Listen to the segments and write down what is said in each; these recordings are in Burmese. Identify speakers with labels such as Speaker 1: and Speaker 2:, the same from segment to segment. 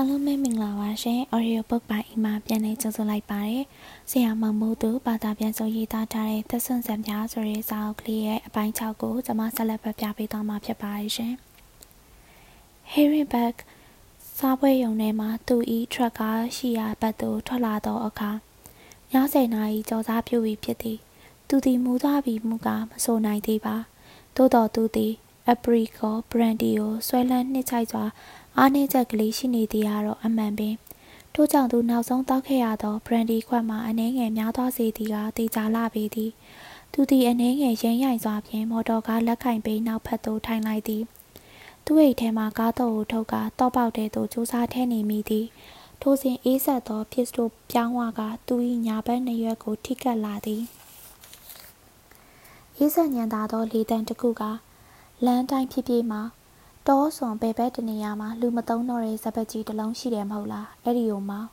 Speaker 1: အားလုံးပဲမင်္ဂလာပါရှင် Audio Book ပိုင်းအိမ်မှာပြန်လည်ကြိုဆိုလိုက်ပါတယ်။ဆရာမောင်မိုးသူဘာသာပြန်ဆိုရေးသားထားတဲ့သက်ဆွန်စံပြားဆိုတဲ့စာအုပ်ကလေးရဲ့အပိုင်း6ကိုကျွန်မဆက်လက်ဖတ်ပြပေးသွားမှာဖြစ်ပါတယ်ရှင်။ Harry Beck စားပွဲရုံထဲမှာသူဤထရက်ကားရှိရာဘက်သို့ထွက်လာသောအခါည10နာရီကြော်စားပြုပြီးဖြစ်သည်။သူသည်မူသွားပြီးမူကမဆိုနိုင်သေးပါ။သို့တော်သူသည် Apricot Brandy ကိုဆွဲလန်းနှစ်ချိုက်စွာ အားနည်းချက်ကလေးရှိနေသည်ကတော့အမှန်ပင်ထို့ကြောင့်သူနောက်ဆုံးတောက်ခဲ့ရသော brandy ခွက်မှာအနှဲငယ်များသွားစေသည်ကတေချာလာပေသည်သူသည်အနှဲငယ်ရင်းရိုင်စွာဖြင့်မော်တော်ကားလက်ကင်ပေးနောက်ဖက်သို့ထိုင်လိုက်သည်သူ့အိတ်ထဲမှကားတော်ကိုထုတ်ကာတော့ပေါက်တဲ့သို့စူးစားထဲနေမိသည်ထိုစဉ်အေးဆက်သောဖြစ်စတိုပြောင်းဝကသူ၏ညာဘက်နှစ်ရွက်ကိုထိကပ်လာသည်အေးဆက်ညံသာသောလေတံတစ်ခုကလမ်းတိုင်းဖြစ်ဖြစ်မှ တောဆွန်ဘယ်ဘက်တနေရာမှာလူမသုံးတော့တဲ့စပက်ကြီးတစ်လုံးရှိတယ်မဟုတ်လားအဲ့ဒီကိုမောင်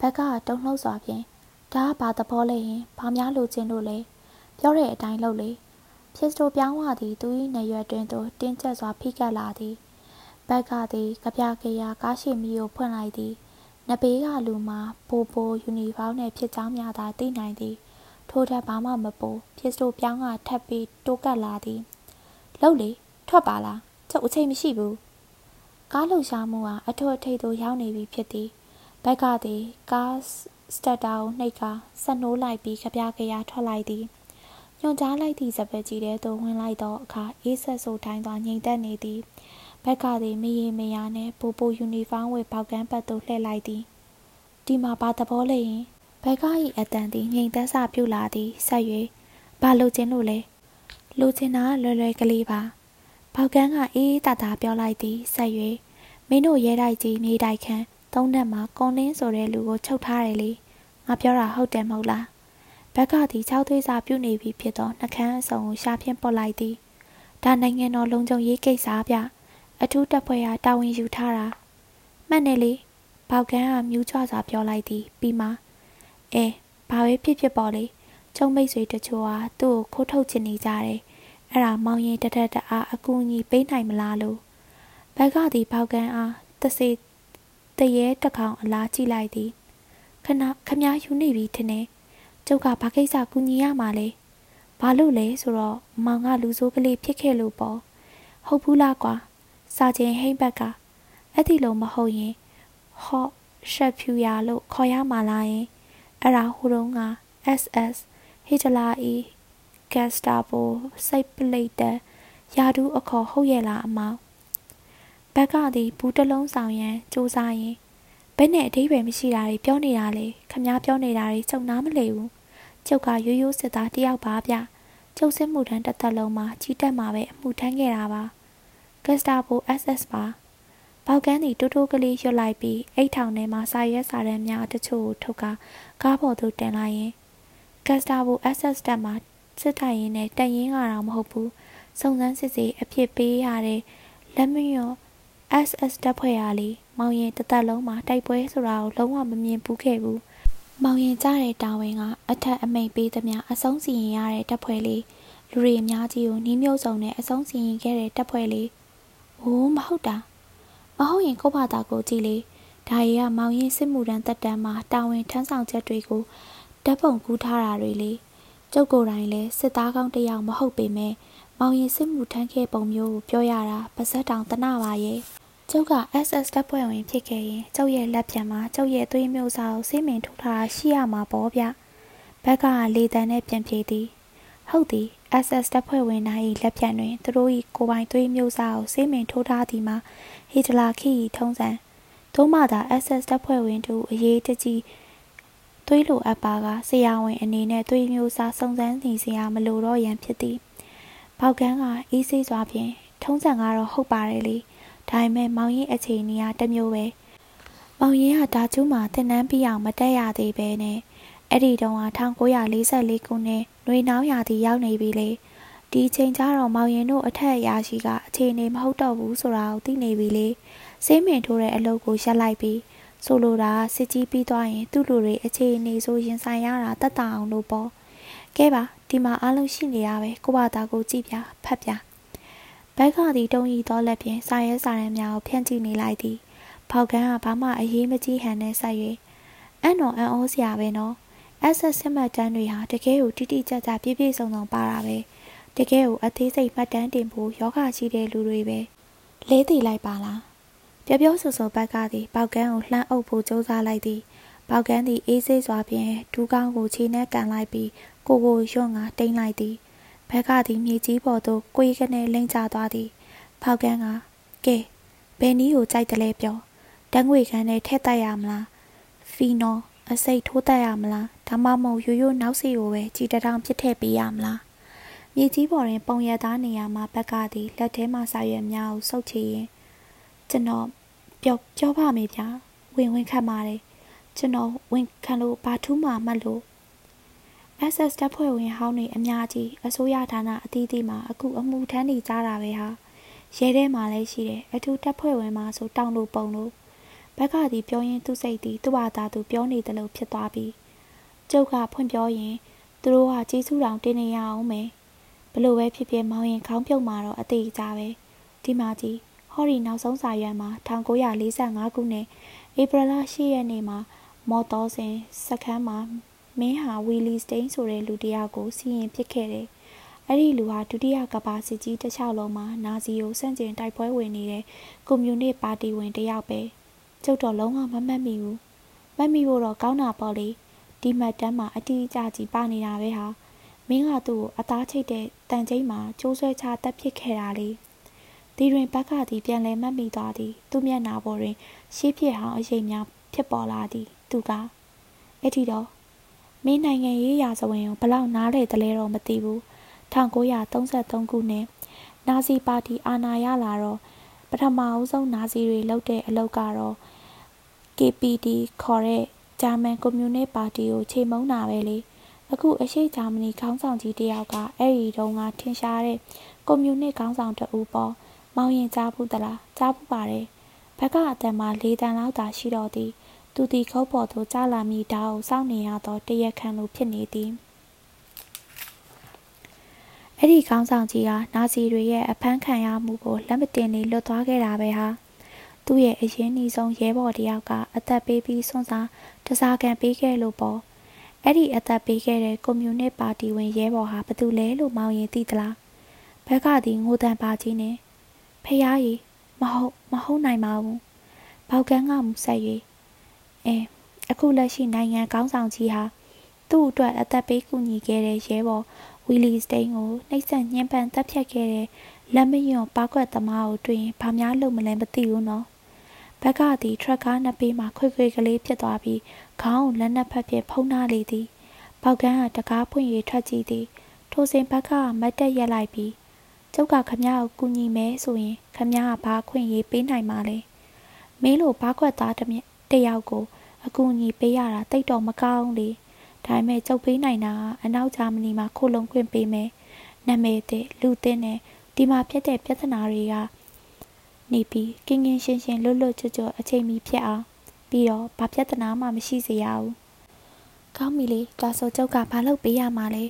Speaker 1: ဘက်ကတုံ့လှုပ်စွာဖြင့်ဒါကဘာသဘောလဲရင်ဘာများလိုချင်လို့လဲပြောတဲ့အတိုင်းလုပ်လေဖြစ်စတိုပြောင်းဝသည်သူ၏နေရွယ်တွင်သို့တင်းကျပ်စွာဖိကပ်လာသည်ဘက်ကသည်ကြပြကြရာကားရှိမီကိုဖွင့်လိုက်သည်နဘေးကလူမှာပိုပိုယူနီဖောင်းနဲ့ဖြစ်ချောင်းများသာသိနိုင်သည်ထို့ထက်ဘာမှမပိုဖြစ်စတိုပြောင်းကထပ်ပြီးတိုးကပ်လာသည်လှုပ်လေထွက်ပါလား ကျုပ်အချိန်မရှိဘူးကားလှုပ်ရှားမှုဟာအထွတ်အထိပ်သို့ရောက်နေပြီဖြစ်သည်ဘက်ကသည်ကားစတက်တာကိုနှိပ်ကာဆက်နှိုးလိုက်ပြီးကြပြကြရထွက်လိုက်သည်ညွန်ကြားလိုက်သည့်စပယ်ကြီးတဲ့သို့ဝင်လိုက်သောအခါအေးဆက်ဆိုတိုင်းသွားငြိမ်သက်နေသည်ဘက်ကသည်မရေမရာနှင့်ပူပူယူနီဖောင်းဝေပေါက်ကန်းပတ်သို့လှည့်လိုက်သည်ဒီမှာဘာသဘောလဲရင်ဘက်က၏အတန်သည်ငြိမ်သက်စပြုလာသည်ဆက်၍ဘာလိုချင်လို့လဲလိုချင်တာလွယ်လွယ်ကလေးပါ ဘောက်ကန်းကအေးအေးတတာပြောလိုက်သည်ဆက်၍မင်းတို့ရဲတိုက်ကြီးမြေတိုက်ခန်းသုံးနက်မှာကွန်လင်းဆိုတဲ့လူကိုချုပ်ထားတယ်လေငါပြောတာဟုတ်တယ်မဟုတ်လားဘက်ကသည်၆သွေးစာပြုတ်နေပြီဖြစ်သောနှကန်းအစုံကိုရှာဖြင့်ပုတ်လိုက်သည်ဒါနိုင်ငံတော်လုံခြုံရေးကိစ္စဗျအထူးတပ်ဖွဲ့ကတာဝန်ယူထားတာမှတ်နေလေဘောက်ကန်းကမြူးချစွာပြောလိုက်သည်ပြီးမှအဲဘာပဲဖြစ်ဖြစ်ပေါ့လေကျုံမိတ်ဆွေတချို့ကသူ့ကိုခိုးထုတ်ချင်နေကြတယ် အဲ့ဒါမောင်ရင်တထက်တအားအကူအညီပေးနိုင်မလားလို့ဘက်ကသည်ပေါကန်အားတစေတရေတကောင်အလားကြည့်လိုက်သည်ခဏခမားယူနေပြီထင်တယ်ကျုပ်ကဘာကိစ္စကူညီရမှာလဲဘာလို့လဲဆိုတော့မောင်ကလူဆိုးကလေးဖြစ်ခဲ့လို့ပေါ့ဟုတ်ဘူးလားကွာစာချင်းဟိမ့်ဘက်ကအဲ့ဒီလိုမဟုတ်ရင်ဟော့ရှက်ဖြူရလို့ခေါ်ရမှာလားယင်အဲ့ဒါဟိုတုန်းက SS ဟီတလာအီ ဂက်စတာပိုစိတ်ပလိတ်တယာဒူးအခေါ်ဟုတ်ရဲ့လားအမောင်ဘက်ကသည်ဘူးတလုံးဆောင်ရန်စူးစမ်းရင်ဘယ်နဲ့အဓိပ္ပာယ်မရှိတာတွေပြောနေတာလေခမားပြောနေတာတွေကျုံနားမလည်ဘူးကျုပ်ကရိုးရိုးစစ်သားတယောက်ပါဗျကျုပ်စစ်မှုထမ်းတစ်သက်လုံးမှာကြီးတက်မှာပဲအမှုထမ်းခဲ့တာပါဂက်စတာပို SS ပါပေါကန်းသည်တိုးတိုးကလေးရွတ်လိုက်ပြီးအိတ်ထောင်ထဲမှစာရွက်စာတမ်းများတချို့ကိုထုတ်ကာကားပေါ်သို့တင်လိုက်ရင်ဂက်စတာပို SS တက်မှာ စစ်တိုင်ရင်နဲ့တက်ရင်ကတော့မဟုတ်ဘူးစုံစမ်းစစ်ဆေးအဖြစ်ပေးရတဲ့လက်မရော SS တပ်ဖွဲ့ရာလီမောင်ရင်တသက်လုံးမှာတိုက်ပွဲဆိုတာကိုလုံးဝမမြင်ဘူးခဲ့ဘူးမောင်ရင်ကြတဲ့တာဝန်ကအထက်အမိန်ပေးသမျှအဆုံးစီရင်ရတဲ့တပ်ဖွဲ့လေးလူတွေအများကြီးကိုနှီးမျိုးစုံနဲ့အဆုံးစီရင်ခဲ့တဲ့တပ်ဖွဲ့လေးအိုးမဟုတ်တာမဟုတ်ရင်ကိုဘာသာကိုကြည့်လေဒါရီကမောင်ရင်စစ်မှုရန်တက်တန်းမှာတာဝန်ထမ်းဆောင်ချက်တွေကိုဓာတ်ပုံကူးထားတာတွေလေ ကျုပ်ကိုယ်တိုင်လည်းစစ်သားကောင်းတစ်ယောက်မဟုတ်ပေမဲ့မောင်ရင်စစ်မှုထမ်းခဲ့ပုံမျိုးကိုပြောရတာပါဇက်တောင်တနာပါရဲ့ကျုပ်က SS တပ်ဖွဲ့ဝင်ဖြစ်ခဲ့ရင်ကျုပ်ရဲ့လက်ပြန်မှာကျုပ်ရဲ့သွေးမျိုးစားကိုစိတ်မင်ထုတ်ထားရှိရမှာပေါ့ဗျဘက်ကလေတန်းနဲ့ပြန်ပြေးသည်ဟုတ်သည် SS တပ်ဖွဲ့ဝင်နိုင်လက်ပြန်တွင်သူတို့၏ကိုပိုင်သွေးမျိုးစားကိုစိတ်မင်ထိုးထားသည်မှာဟီတလာခီထုံးစံသို့မှသာ SS တပ်ဖွဲ့ဝင်တို့အရေးတကြီး သွေးလိုအပ်ပါကဆရာဝန်အနေနဲ့သွေးမျိုးစားစုံစမ်းနေစရာမလိုတော့ရန်ဖြစ်သည်။ပေါက်ကန်းကအေးဆေးစွာဖြင့်ထုံးစံကတော့ဟုတ်ပါတယ်လေ။ဒါပေမဲ့မောင်ရင်အခြေအနေကတမျိုးပဲ။မောင်ရင်ကဒါကျူးမှာတင်နန်းပြီးအောင်မတက်ရသေးပဲနဲ့အဲ့ဒီတုန်းက1944ခုနှစ်နှွေနှောင်းရာသီရောက်နေပြီလေ။ဒီချိန်ကျတော့မောင်ရင်တို့အထက်အရာရှိကအခြေအနေမဟုတ်တော့ဘူးဆိုတာကိုသိနေပြီလေ။စိမ့်မင်ထိုးတဲ့အလုပ်ကိုရပ်လိုက်ပြီး ဆိုလိုတာစစ်ကြီးပြီးသွားရင် သူ့လူတွေအခြေအနေဆိုရင်ဆိုင်ရတာတတ်တာအောင်လို့ပေါ့ကဲပါဒီမှာအားလုံးရှိနေရပဲကိုဘာသာကိုကြည့်ပြဖတ်ပြဘက်ကသည်တုံးရီတော်လက်ဖြင့်စာရဲစာရန်များကိုဖြန့်ကြည့်နေလိုက်သည်ဖောက်ကန်းကဘာမှအရေးမကြီးဟန်နဲ့ဆက်၍အံ့တော်အံ့ဩစရာပဲနော်အဆက်စစ်မှတ်တမ်းတွေဟာတကယ်ကိုတိတိကျကျပြည့်ပြည့်စုံစုံပါတာပဲတကယ်ကိုအသေးစိတ်မှတ်တမ်းတင်ဖို့ယောဂရှိတဲ့လူတွေပဲလေးတည်လိုက်ပါလား ပြောပြောဆိုဆိုဘက်ကသည်ပေါက်ကန်းကိုလှမ်းအုပ်ဖို့ကြိုးစားလိုက်သည်ပေါက်ကန်းသည်အေးဆေးစွာဖြင့်ဒူးကောင်းကိုခြေနဲ့ကန်လိုက်ပြီးကိုကိုရွံ့ငါတိမ့်လိုက်သည်ဘက်ကသည်မြေကြီးပေါ်သို့ကိုယ်ကနေလိမ့်ချသွားသည်ဖောက်ကန်းကကဲဘယ်နည်းကိုကြိုက်တယ်လဲပြောတန်းငွေခန်းနဲ့ထည့်တက်ရမလားဖီနော်အစိတ်ထိုးတက်ရမလားဒါမှမဟုတ်ရိုးရိုးနောက်စီကိုပဲကြည်တထောင်ပြစ်ထည့်ပေးရမလားမြေကြီးပေါ်တွင်ပုံရသားနေရာမှာဘက်ကသည်လက်ထဲမှစာရွက်များကိုစုပ်ချရင်ကျွန်တော် ပြောပြောပါမေဗျာဝင်ဝင်ခတ်ပါတယ်ကျွန်တော်ဝင်ခံလို့ဘာထူးမှမှတ်လို့ SS တပ်ဖွဲ့ဝင်ဟောင်းတွေအများကြီးအစိုးရဌာနအသီးသီးမှာအခုအမှုထမ်းနေကြတာပဲဟာရဲထဲမှာလည်းရှိတယ်အထူးတပ်ဖွဲ့ဝင်မှာဆိုတောင်းလို့ပုံလို့ဘက်ကသည်ပြောရင်းသူ့စိတ်သည်သူ့ဘာသာသူပြောနေတယ်လို့ဖြစ်သွားပြီကျုပ်ကဖွင့်ပြောရင်သူတို့ကကြီးစုတောင်တင်းနေရအောင်မယ်ဘလို့ပဲဖြစ်ဖြစ်မောင်းရင်ခေါင်းပြုတ်มาတော့အသေးကြပဲဒီမှာကြီး ဟော်ရီနောက်ဆုံးစာရွက်မှာ1945ခုနှစ်ဧပြီလ10ရက်နေ့မှာမော်တော်စင်စခန်းမှာမင်းဟာဝီလီစတိန်ဆိုတဲ့လူတစ်ယောက်ကိုစီရင်ပစ်ခဲ့တယ်။အဲ့ဒီလူဟာဒုတိယကမ္ဘာစစ်ကြီးတစ်လျှောက်လုံးမှာနာဇီကိုဆန့်ကျင်တိုက်ပွဲဝင်နေတဲ့ကွန်မြူနစ်ပါတီဝင်တစ်ယောက်ပဲ။ကျုပ်တော့လုံးဝမမှတ်မိဘူး။မှတ်မိဖို့တော့ကောင်းတာပေါ့လေ။ဒီမှတ်တမ်းမှာအတိအကျကြီးပါနေတာပဲဟာ။မင်းကသူ့ကိုအသားချိတ်တဲ့တန်ချိတ်မှာကျိုးဆွဲချတက်ဖြစ်ခဲ့တာလေ။ ဒီတွင်ဘက်ကသည်ပြန်လဲမှတ်မိသွားသည်။သူ့မျက်နှာပေါ်တွင် ရှေးဖြစ်ဟောင်းအရေးများဖြစ်ပေါ်လာသည်။သူကအဲ့ဒီတော့မင်းနိုင်ငံရေးရာဇဝင်ကိုဘလောက်နားလေတလဲတော့မသိဘူး1933ခုနှစ်နာဇီပါတီအာဏာရလာတော့ပထမအဦးဆုံးနာဇီတွေလုပ်တဲ့အလုပ်ကတော့ KPD ခေါ်တဲ့ဂျာမန်ကွန်မြူနစ်ပါတီကိုချိန်မုံတာပဲလေအခုအရှိဂျာမနီခေါင်းဆောင်ကြီးတယောက်ကအဲ့ဒီတုန်းကထင်ရှားတဲ့ကွန်မြူနစ်ခေါင်းဆောင်တဦးပေါ် မောင်ရင်ကြားဘူးသလားကြားဘူးပါတယ်ဘက်ကအတန်မှာ၄တန်လောက်သာရှိတော့သည်သူသည်ခုတ်ပေါ်သို့ကျလာမိတာကိုစောင့်နေရသောတရက်ခံလိုဖြစ်နေသည်အဲ့ဒီခေါင်းဆောင်ကြီးဟာနာဇီတွေရဲ့အဖမ်းခံရမှုကိုလက်မတင်နေလွတ်သွားခဲ့တာပဲဟာသူ့ရဲ့အရင်နှီးဆုံးရဲဘော်တယောက်ကအသက်ပေးပြီးဆွန့်စားတစားကန်ပေးခဲ့လို့ပေါ့အဲ့ဒီအသက်ပေးခဲ့တဲ့ကွန်မြူနစ်ပါတီဝင်ရဲဘော်ဟာဘသူလဲလို့မောင်ရင်သိသလားဘက်ကသည်ငိုတန်ပါကြီးနဲ့ ဖះကြီးမဟုတ်မဟုတ်နိုင်ပါဘူးဘောက်ကန်းကမူဆက်၍အဲအခုလက်ရှိနိုင်ငံကောင်းဆောင်ကြီးဟာသူ့အတွက်အသက်ပေးကူညီခဲ့တဲ့ရဲဘော်ဝီလီစတိန်ကိုနှိပ်စက်ညှဉ်းပန်းတပ်ဖြတ်ခဲ့တဲ့လက်မယွန်ပါကွက်သမားကိုတွေ့ရင်ဘာများလုပ်မလဲမသိဘူးနော်ဘက်ကသည်ထရက်ကားနှစ်ပေးမှာခွေခွေကလေးဖြစ်သွားပြီးခေါင်းကိုလက်နက်ဖက်ဖြင့်ဖုံးထားလေသည်ပေါက်ကန်းကတကားဖွင့်၍ထွက်ကြည့်သည်ထိုစဉ်ဘက်ကမတ်တက်ရက်လိုက်ပြီး ကျုပ်ကခမရကိုကူညီမယ်ဆိုရင်ခမရကဘာခွင့်ရေးပေးနိုင်မှာလဲမင်းလိုဘာခွက်သားတယောက်ကိုအကူအညီပေးရတာတိတ်တော့မကောင်းလေဒါပေမဲ့ကြုတ်ပေးနိုင်တာအနောက်ဂျာမနီမှာခိုလုံခွင့်ပေးမယ်နာမည်တဲ့လူသင်းနဲ့ဒီမှာဖြစ်တဲ့ပြဿနာတွေကနေပြီးကင်းကင်းရှင်းရှင်းလွတ်လွတ်ချွတ်ချွတ်အချိန်မီဖြစ်အောင်ပြီးတော့ဘာပြဿနာမှမရှိစေရဘူးကောင်းပြီလေဒါဆိုကျုပ်ကဘာလုပ်ပေးရမှာလဲ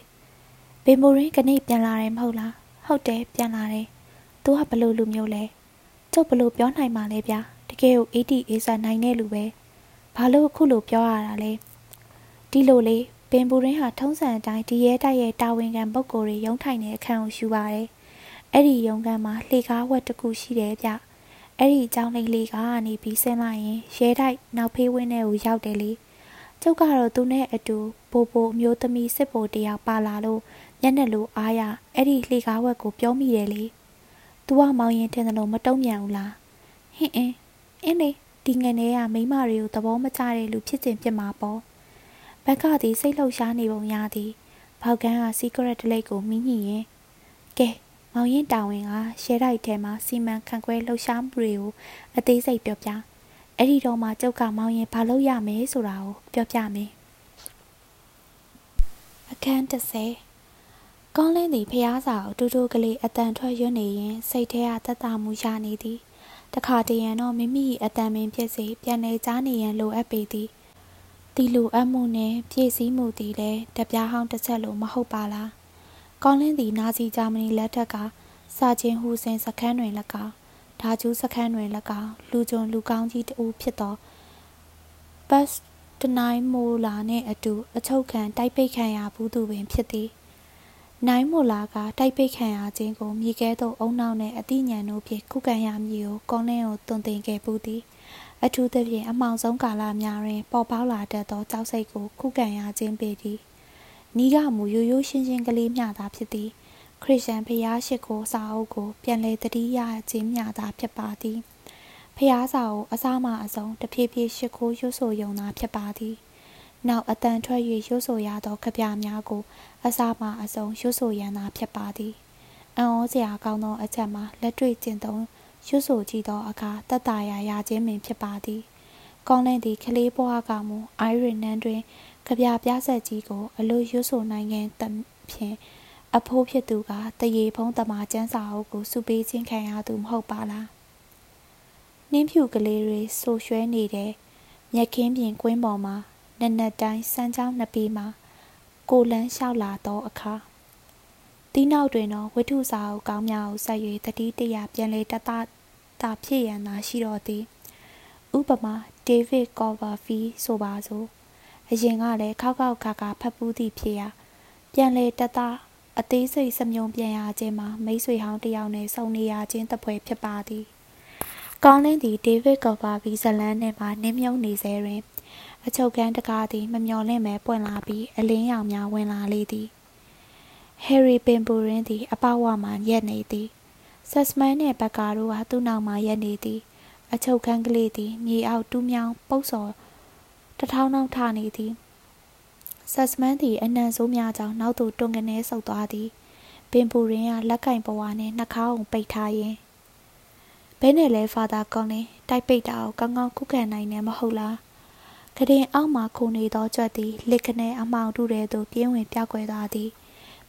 Speaker 1: ဘေမိုရင်းကနေ့ပြန်လာတယ်မဟုတ်လား ဟုတ်တယ်ပြန်လာတယ်သူကဘလို့လူမျိုးလဲကျုပ်ဘလို့ပြောနိုင်မှာလဲဗျာတကယ်ကို80 A စာနိုင်တဲ့လူပဲဘာလို့အခုလိုပြောရတာလဲဒီလိုလေပင်ပူရင်းဟာထုံးစံအတိုင်းဒီရဲတိုက်ရဲ့တာဝန်ခံပုဂ္ဂိုလ်တွေရုံးထိုင်တဲ့အခန်းကိုယူပါတယ်အဲ့ဒီရုံးခန်းမှာလှေကားဝက်တစ်ခုရှိတယ်ဗျအဲ့ဒီအကြောင်းလေးလေးကနေပြီးဆင်းလိုက်ရင်ရဲတိုက်နောက်ဖေးဝင်းထဲကိုရောက်တယ်လေကျုပ်ကတော့သူနဲ့အတူပိုးပိုးမျိုးသမီးစစ်ဗိုလ်တယောက်ပါလာလို့ ညနေလိုအားရအဲ့ဒီလှေကားဝက်ကိုပြောမိတယ်လေ။ "तू ကမောင်ရင်တင်တယ်လို့မတုံ့ပြန်ဘူးလား။ဟင်းအင်းအင်းလေဒီငယ်လေးကမိမတွေကိုသဘောမကျတဲ့လူဖြစ်စဉ်ဖြစ်မှာပေါ့ဘက်ကသည်စိတ်လှုပ်ရှားနေပုံရသည်ဘောက်ကန်းကစီကရက်တလိတ်ကိုမိညင်ရင်ကဲမောင်ရင်တာဝန်ကရှဲတိုက်ထဲမှာစီမံခန့်ခွဲလှုပ်ရှားမှုတွေကိုအသေးစိတ်ပြောပြအဲ့ဒီတော့မှကျုပ်ကမောင်ရင်ဘာလုပ်ရမယ်ဆိုတာကိုပြောပြမယ်အခန်း30 ကောင်းလင်းသည်ဖျားစာအတူတူကလေးအတန်ထွက်ရွနေရင်စိတ်ထဲကတတ်မှုရနေသည်တခါတရံတော့မိမိအတန်ပင်ဖြစ်စေပြန်နေကြားနေရန်လိုအပ်ပေသည်တီလိုအပ်မှုနှင့်ပြည့်စည်မှုသည်လည်းတပြားဟောင်းတစ်ချက်လိုမဟုတ်ပါလားကောင်းလင်းသည်နာဇီဂျာမနီလက်ထက်ကစာချင်းဟူစင်စခန်းတွင်၎င်းဓာကျူးစခန်းတွင်၎င်းလူကျွန်လူကောင်းကြီးတဦးဖြစ်သောဘတ်တနိုင်မိုလာနှင့်အတူအချုပ်ခံတိုက်ပိတ်ခံရဘူးသူပင်ဖြစ်သည် နိုင်မိုလာကတိုက်ပိတ်ခံရခြင်းကိုမြေကဲသို့အုံနောက်နှင့်အသိဉာဏ်တို့ဖြင့်ခုခံရမည်ကိုကောင်းလင်းကိုတွင်တင်ခဲ့ပူသည်အထူးသဖြင့်အမှောင်ဆုံးကာလများတွင် ပေါ်ပေါက်လာတတ်သောကြောက်စိတ်ကိုခုခံရခြင်းပေသည်နီးကမူရိုးရိုးရှင်းရှင်းကလေးမျှသာဖြစ်သည် ခရစ်ယာန်ဘုရားရှိခိုးစာအုပ်ကို ပြန်လည်တတိယခြင်းမျှသာဖြစ်ပါသည်ဖျားစာကိုအစားမအစုံတဖြည်းဖြည်းရှိခိုးရွတ်ဆိုယုံသာဖြစ်ပါသည် နောက်အတန်ထွက်၍ရွတ်ဆိုရသောကြပြများကို အစားမအစုံရွတ်ဆိုရန်သာဖြစ်ပါသည်အံ့ဩစရာကောင်းသောအချက်မှာလက်တွေ့ကျင့်သုံးရွတ်ဆိုကြည့်သောအခါတတရာရခြင်းပင်ဖြစ်ပါသည်ကောင်းလင်းသည့်ကလေးဘွားကမူအိုင်ရီနန်တွင်ကြပြပြဆက်ကြီးကို အလို့ရွတ်ဆိုနိုင်ခြင်းဖြင့်အဖိုးဖြစ်သူကတရေဖုံးတမာကျန်းစာအုပ်ကိုစုပေးခြင်းခံရသူမဟုတ်ပါလားနှင်းဖြူကလေးတွေဆိုရွှဲနေတဲ့မြက်ခင်းပြင်ကွင်းပေါ်မှာ နက်နက်တိုင်းစမ်းချောင်းနှစ်ပီးမှာကိုလန်းလျှောက်လာသောအခါတီးနောက်တွင်တော့ဝိထုစာအုပ်ကောင်းများကိုဆက်၍တတိတရပြန်လေတတတာဖြစ်ရန်သာရှိတော်သည်ဥပမာဒေးဗစ်ကော်ဗာဖီဆိုပါစို့အရင်ကလည်းခောက်ခောက်ခါခါဖတ်ပူးသည့်ဖြစ်ရာပြန်လေတတအသေးစိတ်စမြုံပြန်ရခြင်းမှာမိတ်ဆွေဟောင်းတယောက်နဲ့ဆုံနေရခြင်းတပွဲဖြစ်ပါသည်ကောင်းလင်းသည်ဒေးဗစ်ကော်ဗာဖီဇလန်နှင့်မှနင်းမြုံနေစေတွင် အချုပ်ကန်းတကားသည် မမျော်လင့်မဲ့ပွင့်လာပြီးအလင်းရောင်များဝင်လာလေသည်ဟယ်ရီပင်ပူရင်းသည် အပဝမှရက်နေသည်ဆက်စမန်နှင့်ဘကာတို့ကသူ့နောက်မှရက်နေသည် အချုပ်ခန်းကလေးသည်မြေအောက်တူးမြောင်းပုတ်စော်တထောင်းထောင်းထနေသည်ဆက်စမန်သည်အနံဆိုးများကြောင့်နောက်သို့တွန်ကနေဆုပ်သွားသည်ပင်ပူရင်ကလက်ကင်ဘဝနှင့်နှာခေါင်းကိုပိတ်ထားရင်ဘဲနဲ့လဲဖာသာကောင်းလင်းတိုက်ပိတ်တာကိုကောင်းကောင်းခုခံနိုင်နေမဟုတ်လား ကတင်အောက်မှခုန်နေသောကြွက်သည်လက်ကနေအမောင်တူတဲ့သို့ပြင်းဝင်ပြောက်ွယ်သွားသည်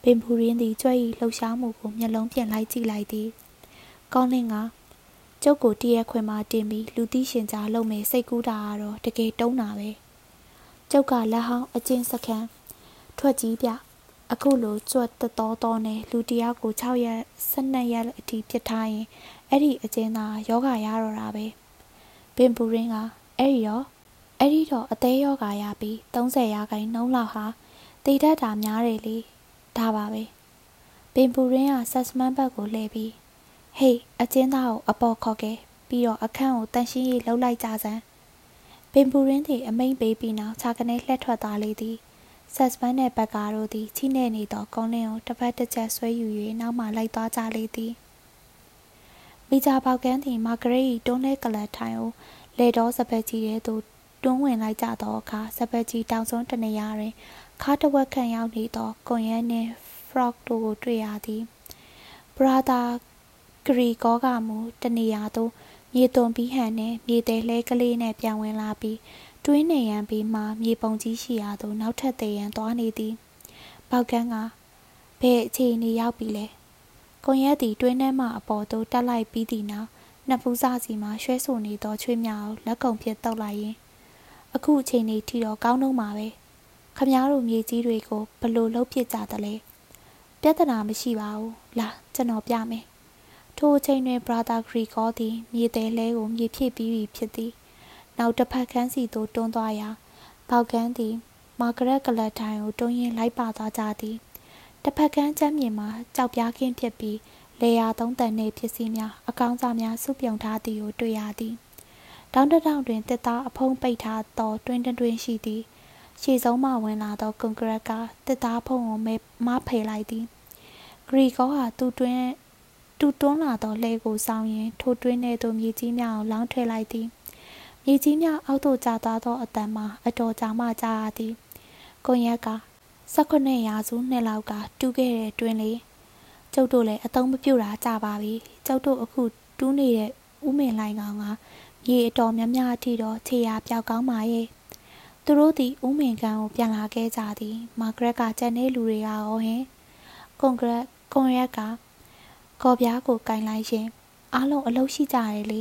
Speaker 1: ပင်ပူရင်းသည်ကြွက်၏လှုပ်ရှားမှုကိုမျက်လုံးပြင်လိုက်ကြည့်လိုက်သည်ကောင်းလင်းကကျုပ်ကိုတရက်ခွင်မှတင်ပြီးလူသိရှင်ကြားလုံမဲ့စိတ်ကူးတာကတော့တကယ်တုံးတာပဲကျုပ်ကလက်ဟောင်းအကျဉ်းစခန်းထွက်ကြီးပြအခုလိုကြွတ်တတော်တော်နဲ့လူတယောက်ကို6ရက်12ရက်အထိပြစ်ထားရင်အဲ့ဒီအကျဉ်းသားယောဂရတော့တာပဲပင်ပူရင်းကအဲ့ဒီတော့ အဲ့ဒီတော့အသေးယောဂရပြီး30ရာခိုင်နှုန်းလောက်ဟာတည်တတ်တာများတယ်လေဒါပါပဲပင်ပူရင်းကဆက်စမန်ဘက်ကိုလှည့်ပြီးဟေးအကျဉ်းသားကိုအပေါ်ခေါ်ခဲ့ပြီးတော့အခန့်ကိုတန်ရှင်းရေးလှုပ်လိုက်ကြစမ်းပင်ပူရင်းသည်အမိန်ပေးပြီးနောက်ခြာကနေလှက်ထွက်သွားလေသည်ဆက်စပန်နဲ့ဘက်ကာတို့သည်ချိနေနေသောကုန်းလင်းကိုတစ်ဖက်တစ်ချက်ဆွဲယူ၍နောက်မှလိုက်သွားကြလေသည်မိကြပေါကန်းသည်မာဂရိတ်တွန်းလဲကလတ်ထိုင်ကိုလေတော်စပက်ကြီးရဲ့သို့ တွန်းဝင်လိုက်ကြသောအခါစပက်ကြီးတောင်စွန်းတနေရာတွင်ခါတဝက်ခန့်ရောက်နေသောကွန်ရဲနှင့် frog တို့ကိုတွေ့ရသည်ဘရာသာဂရီကောကမူတနေရာသို့မြေသွန်ပြီးဟန်နှင့်မြေသေးလဲကလေးနှင့်ပြန်ဝင်လာပြီးတွင်းနေရန်ပြီးမှမြေပုံကြီးရှိရာသို့နောက်ထပ်သေးရန်သွားနေသည်ပေါကန်းကဘယ်အခြေအနေရောက်ပြီလဲကွန်ရက်သည်တွင်းထဲမှအပေါ်သို့တက်လိုက်ပြီးသည့်နောက်နှစ်ဖူးစားစီမှရွှဲဆိုနေသောချွေးများကိုလက်ကုံဖြင့်တောက်လိုက်ရင် အခုအချိန်นี้ထီတော့ကောင်းတော့မှာပဲခမားတို့မြေကြီးတွေကိုဘလို့လှုပ်ပစ်ကြသလဲပြဿနာမရှိပါဘူးလာကျွန်တော်ပြမယ်ထိုအချိန်တွင်ဘရာသာဂရီကောသည်မြေသေးလဲကိုမြေဖြည့်ပြီးပြီဖြစ်သည်နောက်တစ်ဖက်ခန်းစီသို့တွန်းသွားရာပေါကန်းသည်မာဂရက်ကလတ်ထိုင်ကိုတွန်းရင်းလိုက်ပါသွားကြသည်တစ်ဖက်ကန်းချမ်းမြေမှာကြောက်ပြားခင်းဖြစ်ပြီးလေယာသုံးတန်နှင့်ပစ္စည်းများအကောင်းစားများစုပြုံထားသည်ကိုတွေ့ရသည် တောင်းတတောင်တွင်တစ်သားအဖုံးပိတ်ထားသောတွင်းတွင်းရှိသည်ရှေ့ဆုံးမှဝင်လာသောကွန်ကရစ်ကတစ်သားဖုံးကိုမဖယ်လိုက်သည်ဂရီကောဟာသူ့တွင်းတူတွန်းလာသောလှဲကိုစောင်းရင်ထိုတွင်းထဲသို့မြေကြီးများကိုလောင်းထည့်လိုက်သည်မြေကြီးများအောက်သို့ကျသွားသောအတန်မှာအတော်ကြာမှကြာရသည်ကွန်ရက်က18ရာစုနှစ်လောက်ကတူးခဲ့တဲ့တွင်းလေးကျုပ်တို့လည်းအသုံးမပြုတာကြပါပြီကျုပ်တို့အခုတူးနေတဲ့ဥမင်လိုင်းကောင်က မြေအတော်များများအထိတော့ခြေရာပြောက်ကောင်းပါရဲ့သူတို့သည်ဥမင်ကန်ကိုပြန်လာခဲ့ကြသည်မာဂရက်ကကြံတဲ့လူတွေကရောဟင်ကွန်ဂရက်ကွန်ရက်ကကော်ပြားကိုကင်လိုက်ရင်အားလုံးအလုပ်ရှိကြတယ်လေ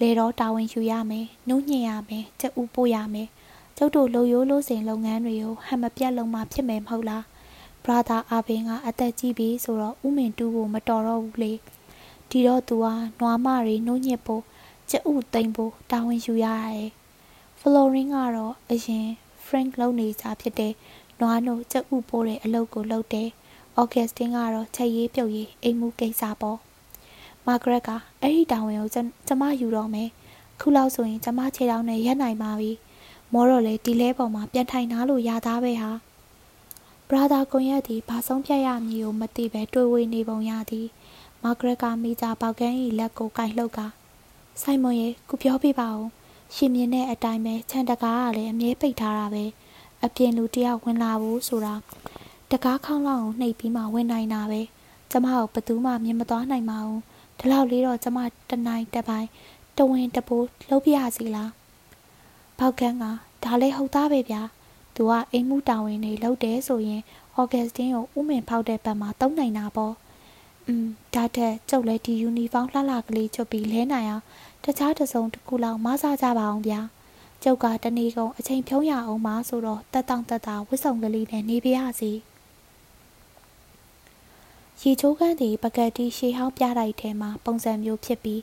Speaker 1: လေတော့တာဝန်ယူရမယ်နှုတ်ညင်ရမယ်ကြက်ဥပို့ရမယ်ကျုပ်တို့လုံရိုးလို့စဉ်လုပ်ငန်းတွေကိုဟန်မပြတ်လုံးမဖြစ်မယ်မဟုတ်လားဘရာသာအာဘင်ကအသက်ကြီးပြီဆိုတော့ဥမင်တူးဖို့မတော်တော့ဘူးလေတဒီတော့သူဟာနွားမတွေနှုတ်ညစ်ဖို့ ကျဥသိမ့်ဖို့တာဝန်ယူရရတယ်ဖလိုရင်းကတော့အရင် Frank လုပ်နေကြဖြစ်တဲ့နွားနို့ကျဥပိုးတဲ့အလုပ်ကိုလုပ်တယ်အော်ဂတ်စတင်းကတော့ချက်ရေးပြုတ်ရေးအိမ်မှုကိစ္စပေါ့မာဂရက်ကအဲ့ဒီတာဝန်ကိုကျမယူတော့မယ်ခုလောက်ဆိုရင်ကျမခြေထောက်နဲ့ရက်နိုင်ပါပြီမောတော့လေဒီလဲပေါ်မှာပြန်ထိုင်ထားလို့ရသားပဲဟာဘရာသာကွန်ရက်သည်ဘာဆုံးဖြတ်ရမည်ကိုမသိပဲတွေးဝေနေပုံရသည် မာဂရက်ကမိကြပေါကန်း၏လက်ကိုကင်လှုပ်က ဆိုင်မွန်ရဲ့ခုပြောပြပါဦးရှင်မြင်တဲ့အတိုင်းပဲခြံတကားကလည်းအမြဲပိတ်ထားတာပဲအပြင်လူတယောက်ဝင်လာဘူးဆိုတာတကားခေါင်းလောက်ကိုနှိပ်ပြီးမှဝင်နိုင်တာပဲကျမကိုဘသူမှမြင်မသွားနိုင်ပါဘူးဒီလောက်လေးတော့ကျမတနိုင်တပိုင်းတဝင်တပိုးလှုပ်ပြရစီလားဘောက်ကန်းကဒါလည်းဟုတ်သားပဲဗျာသူကအိမ်မှုတာဝန်တွေလုပ်တယ်ဆိုရင်အော်ဂတ်စတင်းကိုဥမင်ဖောက်တဲ့ဘက်မှာတုံးနိုင်တာပေါ့ อืมဒါတဲ့ကျုပ်လည်းဒီယူနီဖောင်းလှလှကလေးချုပ်ပြီးလဲနိုင်အောင်တခြားတစုံတစ်ခုလောက်မဆကြပါအောင်ဗျာကျုပ်ကတနေ့ကုန်အချိန်ဖြုံးရအောင်ပါဆိုတော့တက်တောင့်တက်တာဝစ်ဆောင်ကလေးနဲ့နေပြရစီရေချိုးကန်းသည်ပကက်တီရှေးဟောင်းပြတိုက်ထဲမှပုံစံမျိုးဖြစ်ပြီး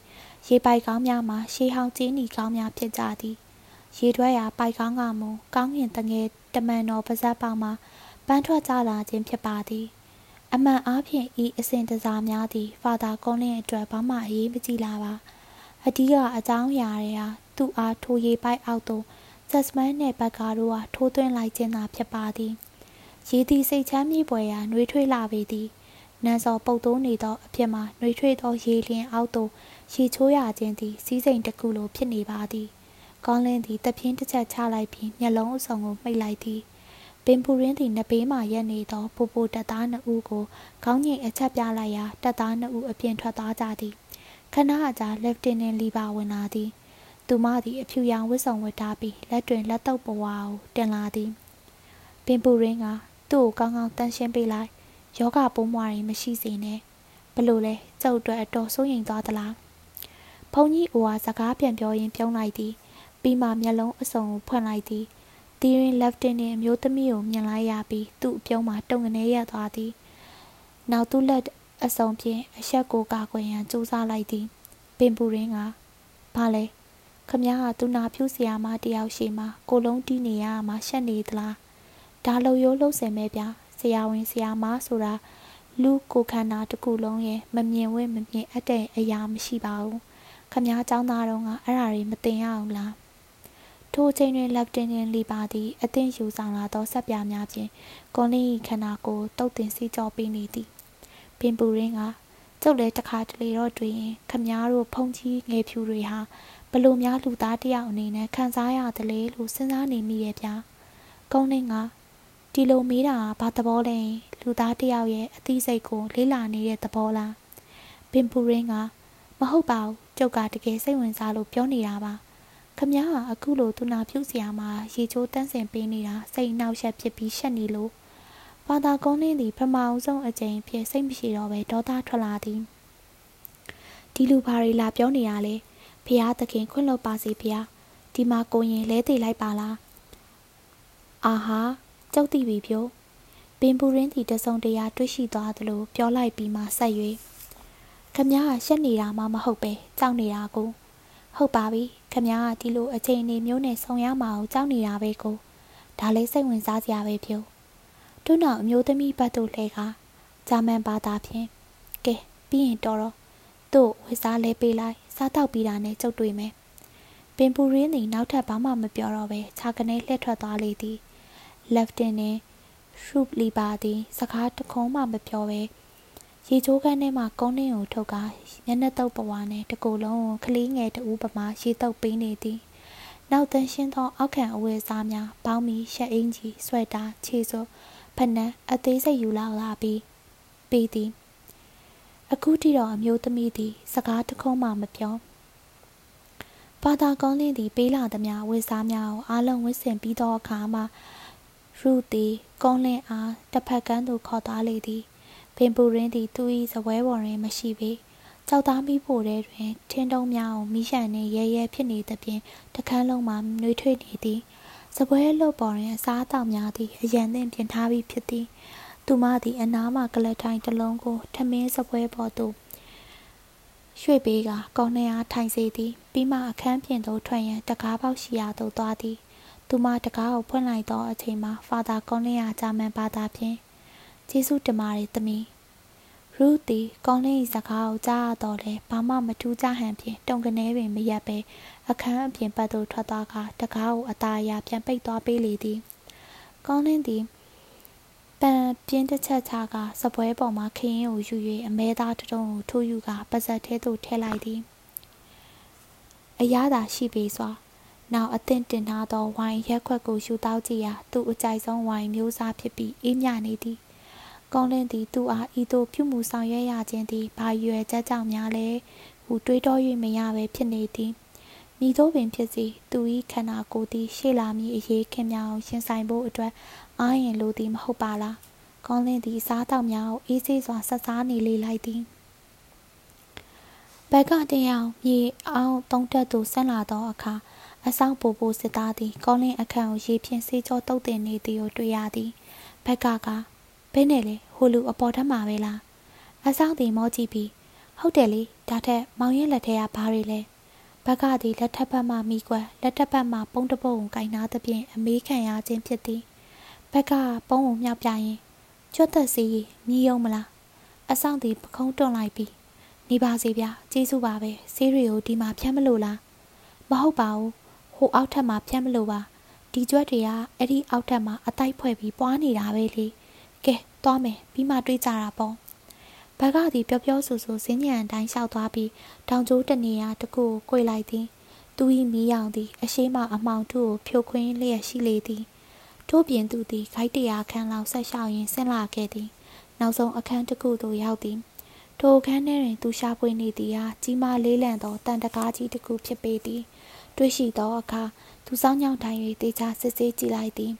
Speaker 1: ရေပိုက်ကောင်းများမှာရှေးဟောင်းကျင်းနီကောင်းများဖြစ်ကြသည်ရေထွက်ရာပိုက်ကောင်းကမူကောင်းငင်တငယ်တမန်တော်ပါဇက်ပေါင်းမှာပန်းထွက်ကြလာခြင်းဖြစ်ပါသည် အမှန်အားဖြင့်ဤအစဉ်တစားများသည်ဖာသာကုန်းလင်းအတွက်ဘာမှအရေးမကြီးလာပါအဓိကအကြောင်းအရာတွေဟာသူ့အားထိုးရေပိုက်အောက်သို့ဆက်စမန်နှင့်ဘက်ကားတို့ဟာထိုးသွင်းလိုက်ခြင်းသာဖြစ်ပါသည်ရေသည်စိတ်ချမ်းမြေပွေရာနှွေးထွေးလာပေသည်နန်းစောပုတ်သိုးနေသောအဖြစ်မှာနှွေးထွေးသောရေလျင်အောက်သို့ရေချိုးရခြင်းသည်စီးစိမ်တစ်ခုလိုဖြစ်နေပါသည်ကောင်းလင်းသည်တပြင်းတစ်ချက်ချလိုက်ပြီးမျက်လုံးအစုံကိုမှိတ်လိုက်သည်ပ င်ပူရင်းသည်နှစ်ဘေးမှရက်နေသောပူပူတက်သားနှစ်ဦးကိုခေါင်းငိတ်အချက်ပြလိုက်ရာတက်သားနှစ်ဦးအပြင်ထွက်သွားကြသည်ခဏအကြာလက်တင်နင်လီပါဝင်လာသည်သူမသည်အဖြူရောင်ဝတ်စုံဝတ်ထားပြီးလက်တွင်လက်တော့ပွားကိုတင်လာသည်ပင်ပူရင်းကသူ့ကိုကောင်းကောင်းတန်းရှင်းပေးလိုက်ယောဂပိုးမွားရင်မရှိစေနဲ့ဘလို့လဲကျုပ်အတွက်အတော်စိုးရိမ်သွားသလားဘုံကြီးအိုဟာစကားပြန်ပြောရင်းပြုံးလိုက်သည်ပြီးမှမျက်လုံးအစုံကိုဖွင့်လိုက်သည် တီရင်လက်တင်နှင့်အမျိုးသမီးကိုမြင်လိုက်ရပြီးသူ့အပြုံးမှာတုံကနေရသွားသည်နောက်သူ့လက်အစုံဖြင့်အဆက်ကိုကာကွယ်ရန်ကြိုးစားလိုက်သည်ပင်ပူရင်းကဘာလဲခမည်းကသူနာဖြူဆရာမတယောက်ရှိမှကိုလုံးတီးနေရမှရှက်နေသလားဒါလုံရိုးလုံးစင်မဲဗျာဆရာဝန်ဆရာမဆိုတာလူကိုခန္ဓာတစ်ခုလုံးရဲ့မမြင်ဝဲမမြင်အပ်တဲ့အရာမရှိပါဘူးခမည်းเจ้าသားတော်ကအဲ့ဒါတွေမသိရအောင်လား ထိုအချိန်တွင်လက်တင်တင်လီပါသည်အသင့်ယူဆောင်လာသောဆက်ပြားများဖြင့်ကွန်လင်း၏ခန္ဓာကိုယ်တုတ်တင်စီကြောပေးနေသည်ပင်ပူရင်းကကျုပ်လည်းတခါတလေတော့တွေ့ရင်ခမားတို့ဖုန်ကြီးငယ်ဖြူတွေဟာဘလို့များလူသားတယောက်အနေနဲ့ခံစားရတယ်လေလို့စဉ်းစားနေမိရဲ့ဗျာကုန်းလင်းကဒီလိုမေးတာဘာသဘောလဲလူသားတယောက်ရဲ့အသိစိတ်ကိုလေးလာနေတဲ့သဘောလားပင်ပူရင်းကမဟုတ်ပါဘူးကျုပ်ကတကယ်စိတ်ဝင်စားလို့ပြောနေတာပါ ခမည်းဟာအခုလိုသူနာပြုတ်စရာမှာရေချိုးတန်းစင်ပေးနေတာစိတ်နှောက်ယှက်ဖြစ်ပြီးရှက်နေလို့ဘာသာကုန်းလင်းသည်ပထမအောင်ဆုံးအကြိမ်ဖြစ်စိတ်မရှိတော့ပဲဒေါသထွက်လာသည်ဒီလူဘာတွေလာပြောနေရလဲဖះသခင်ခွင့်လွတ်ပါစေဖះဒီမှာကိုရင်လဲသေးလိုက်ပါလားအာဟာကြောက်တိပြီဖြို့ပင်ပူရင်းတီတဆုံတရာတွေ့ရှိသွားသလိုပြောလိုက်ပြီးမှဆက်၍ခမည်းကရှက်နေတာမှမဟုတ်ပဲကြောက်နေတာကို ဟုတ်ပါပြီခမည်းကဒီလိုအချိန်နေမျိုးနဲ့ဆုံရမှာကိုကြောက်နေတာပဲကိုဒါလေးစိတ်ဝင်စားစရာပဲဖြို့တို့နောက်အမျိုးသမီးဘတ်တို့လဲကဂျာမန်ဘာသာဖြင့်ကဲပြီးရင်တော်တော့တို့ဝေစားလဲပေးလိုက်စားတော့ပြီးတာနဲ့ကြုတ်တွေ့မယ်ပင်ပူရင်းသည်နောက်ထပ်ဘာမှမပြောတော့ပဲခြာကနေလှည့်ထွက်သွားလေသည် Lieutenant ရှုပ်လီပါသည်စကားတခုံးမှမပြောပဲ ရေချိုးခန်းထဲမှာကုန်းနှင်းကိုထုတ်ကာမျက်နှာတုပ်ပဝါနဲ့တကူလုံးကိုကလေးငယ်တူပမာရေတုပ်ပေးနေသည်နောက်တန်းရှင်းသောအောက်ခံအဝယ်စားများပေါင်းပြီးရှက်အင်ကြီးဆွဲတာခြေစွပ်ဖနက်အသေးစိတ်ယူလာလာပြီးပေးသည်အခုထိတော့အမျိုးသမီးသည် စကားတခုံးမှမပြောဘာသာကောင်းလင်းသည်ပေးလာသည်များဝေစားများကိုအားလုံးဝစ်ဆင်ပြီးသောအခါမှရုသည်ကုန်းလင်းအားတစ်ဖက်ကန်းသို့ခေါ်သွားလေသည် ပင်ပူရင်းသည်သူ၏ဇပွဲပေါ်တွင်မရှိပေကြောက်သားမိဖို့တဲ့တွင် ထင်းတုံးများကိုမိရှန်နှင့်ရဲရဲဖြစ်နေသဖြင့်တခန်းလုံးမှာနှွေးထွေးနေသည်စပွဲလွတ်ပေါ်တွင်အစားအသောက်များသည်အရန်သင့်ပြင်ထားပြီးဖြစ်သည်သူမသည်အနားမှကလထိုင်တစ်လုံးကိုထမင်းစပွဲပေါ်သို့ရွှေ့ပေးကကောင်းနှအားထိုင်စေသည်ပြီးမှအခန်းပြင်သို့ထွက်ရန်တကားပေါက်ရှိရာသို့သွားသည်သူမတကားကိုဖွင့်လိုက်သောအချိန်မှာဖာသာကောင်းလင်းရာဂျာမန်ဘာသာဖြင့် ကျေးဇူးတင်ပါတယ်သမီးရူသည်ကောင်းလင်း၏စကားကိုကြားရတော့လဲဘာမှမထူးခြားဟန်ဖြင့်တုံကနေပင်မရက်ပဲအခန်းအပြင်ဘက်သို့ထွက်သွားကတကားကိုအသာအရာပြန်ပိတ်သွားပေးလေသည်ကောင်းလင်းသည်ပန်ပြင်းတစ်ချက်ချကစပွဲပေါ်မှခရင်ကိုယူ၍အမဲသားတတုံးကိုထိုးယူကပါဇက်ထဲသို့ထည့်လိုက်သည်အရသာရှိပေစွာနောက်အသင့်တင်ထားသောဝိုင်ရက်ခွက်ကိုယူတောက်ကြည့်ရာသူ့အကြိုက်ဆုံးဝိုင်မျိုးစားဖြစ်ပြီးအေးမြနေသည် ကောင်းလင်းသည်သူ့အားဤသို့ပြုမှုဆောင်ရွက်ရခြင်းသည်ဘာရွယ်ချက်ကြောင့်များလဲဟုတွေးတော၍မရပဲဖြစ်နေသည်မိသောပင်ဖြစ်စီသူ၏ခန္ဓာကိုယ်သည်ရှေ့လာမည်အရေးခင်မြောင်ရှင်ဆိုင်ဖို့အတွက်အားရင်လိုသည်မဟုတ်ပါလားကောင်းလင်းသည်စားတောက်များကိုအေးဆေးစွာဆက်စားနေလေလိုက်သည်ဘက်ကတယောင်မြေအောင်တုံးတက်သူဆင်းလာသောအခါအဆောင်ပူပူစစ်သားသည်ကောလင်းအခန့်ကိုရေဖြင့်ဆေးကြောတုတ်တင်နေသည်ကိုတွေ့ရသည်ဘက်ကက ဘယ်နဲ့လဲဟိုလူအပေါ်ထက်မှာပဲလားအဆောင်သည်မောကြည့်ပြီးဟုတ်တယ်လေဒါထက်မောင်ရင်လက်ထဲကဘာတွေလဲဘက်ကသည်လက်ထက်ဘက်မှမိကွယ်လက်ထက်ဘက်မှပုံတပုတ်ကိုကင်နာသဖြင့်အမေးခံရခြင်းဖြစ်သည်ဘက်ကပုံးကိုမြောက်ပြရင်ကျွတ်သက်စီမြည်ယုံမလားအဆောင်သည်ပခုံးတွန့်လိုက်ပြီးနေပါစေဗျကျေးဇူးပါပဲဆေးတွေကိုဒီမှာဖြတ်မလို့လားမဟုတ်ပါဘူးဟိုအောက်ထပ်မှာဖြတ်မလို့ပါဒီကြွက်တွေကအဲ့ဒီအောက်ထပ်မှာအတိုက်ဖွဲ့ပြီးပွားနေတာပဲလေ ကဲသွားမယ်ပြီးမှတွေးကြတာပေါ့ဘကသည်ပျော်ပျော်ဆူဆူစင်းညံအတိုင်းလျှောက်သွားပြီးတောင်ကျိုးတနေရာတခုကို꿰လိုက်သည်သူ၏မီးရောင်သည်အရှိမအမောင်ထုကိုဖြိုခွင်းလျက်ရှိလေသည်ထို့ပြင်သူသည်ခိုက်တရာခန်းလောက်ဆက်လျှောက်ရင်းဆင်းလာခဲ့သည်နောက်ဆုံးအခန်းတစ်ခုသို့ရောက်သည်ထိုအခန်းထဲတွင်သူရှာဖွေနေသည်ဟာကြီးမားလေးလံသောတန်တကားကြီးတစ်ခုဖြစ်ပေသည်တွေ့ရှိသောအခါသူစောင်းညောင်းထိုင်၍တေချာစစ်ဆေးကြည့်လိုက်သည်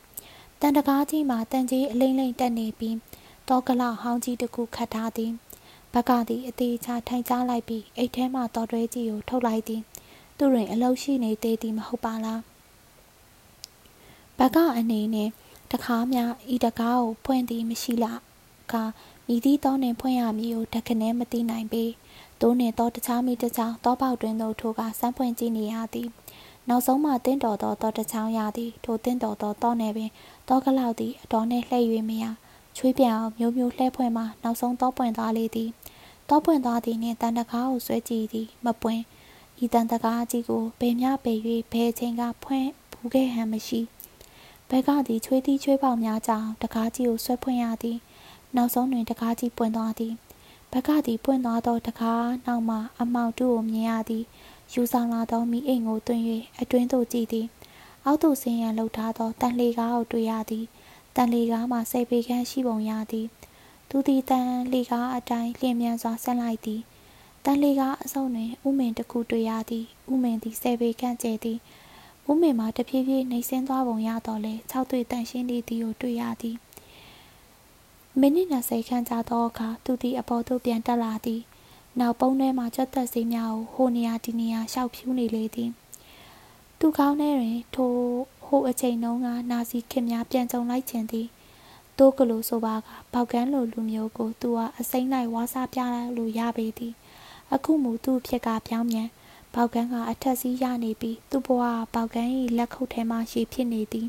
Speaker 1: တန်တကားကြီးမှာတန်ကြီးအလိမ့်လိမ့်တက်နေပြီးတောကလောက်ဟောင်းကြီးတစ်ခုခတ်ထားသည်ဘက်ကသည်အသေးချာထိုင်ချလိုက်ပြီးအိတ်ထဲမှတော်တွဲကြီးကိုထုတ်လိုက်သည် သူတွင်အလုရှိနေသေးသည်မဟုတ်ပါလားဘက်ကအနေနဲ့တခါမှဤတကားကိုဖွင့်သည်မရှိလားကမိသည့်သောနှင့်ဖွင့်ရမည်ကိုတခနဲမသိနိုင်ပေတိုးနှင့်သောတခြားမိတခြားသောပေါက်တွင်သို့ထိုကစမ်းဖွင့်ကြည့်နေရသည် နောက်ဆုံးမှတင်းတော်သောတောတချောင်းရသည်ထိုတင်းတော်သောတောနယ်ပင် တောကလောက်သည်အတော်နှင့်လှည့်၍မရချွေးပြန်အောင်မျိုးမျိုးလှည့်ဖွင့်မှနောက်ဆုံးတောပွင့်သွားလေသည်တောပွင့်သွားသည်နှင့်တန်တကားကိုဆွဲကြည့်သည်မပွင့်ဤတန်တကားကြီးကိုဘယ်မျှပေ၍ဘယ်ချိန်ကဖွင့်ဘူးခဲ့ဟန်မရှိဘက်ကသည်ချွေးသီးချွေးပေါက်များကြောင့်တကားကြီးကိုဆွဲဖွင့်ရသည်နောက်ဆုံးတွင်တကားကြီးပွင့်သွားသည်ဘက်ကသည်ပွင့်သွားသောတကားနောက်မှအမောက်တူကိုမြင်ရသည်ယူဆောင်လာသောမိအိမ်ကိုတွင်၍အတွင်းသို့ကြည့်သည် အောက်သို့ဆင်းရန်လှုပ်ထားသောတန်လေကားကိုတွေ့ရသည်တန်လေကားမှာစိတ်ပေခန်းရှိပုံရသည်သူသည်တန်လေကားအတိုင်းလျင်မြန်စွာဆက်လိုက်သည်တန်လေကားအစုံတွင်ဥမင်တစ်ခုတွေ့ရသည်ဥမင်သည်စိတ်ပေခန့်ကျဲသည်ဥမင်မှာတဖြည်းဖြည်းနှိမ့်ဆင်းသွားပုံရတော့လေ၆တွေ့တန်ရှင်းနေသည်ကိုတွေ့ရသည်မိနစ်20ခန့်ကြာသောအခါသူသည်အပေါ်သို့ပြန်တက်လာသည်နောက်ပုံးထဲမှကြွက်သက်စေးများကိုဟိုနေရာဒီနေရာရှောက်ဖြူးနေလေသည် သူကောင်းထဲတွင်ထိုဟိုအချိန်တုန်းကနာစီခင်များပြန်ကြုံလိုက်ခြင်းသည်တိုးကလိုဆိုပါကပေါကန်းလိုလူမျိုးကိုသူကအစိမ့်လိုက်ဝါးစားပြလို့ရပေသည် အခုမူသူ့ဖြစ်ကပြောင်းပြန်ပေါကန်းကအထက်စီးရနေပြီးသူ့ဘဝပေါကန်း၏လက်ခုပ်ထဲမှရှိဖြစ်နေသည်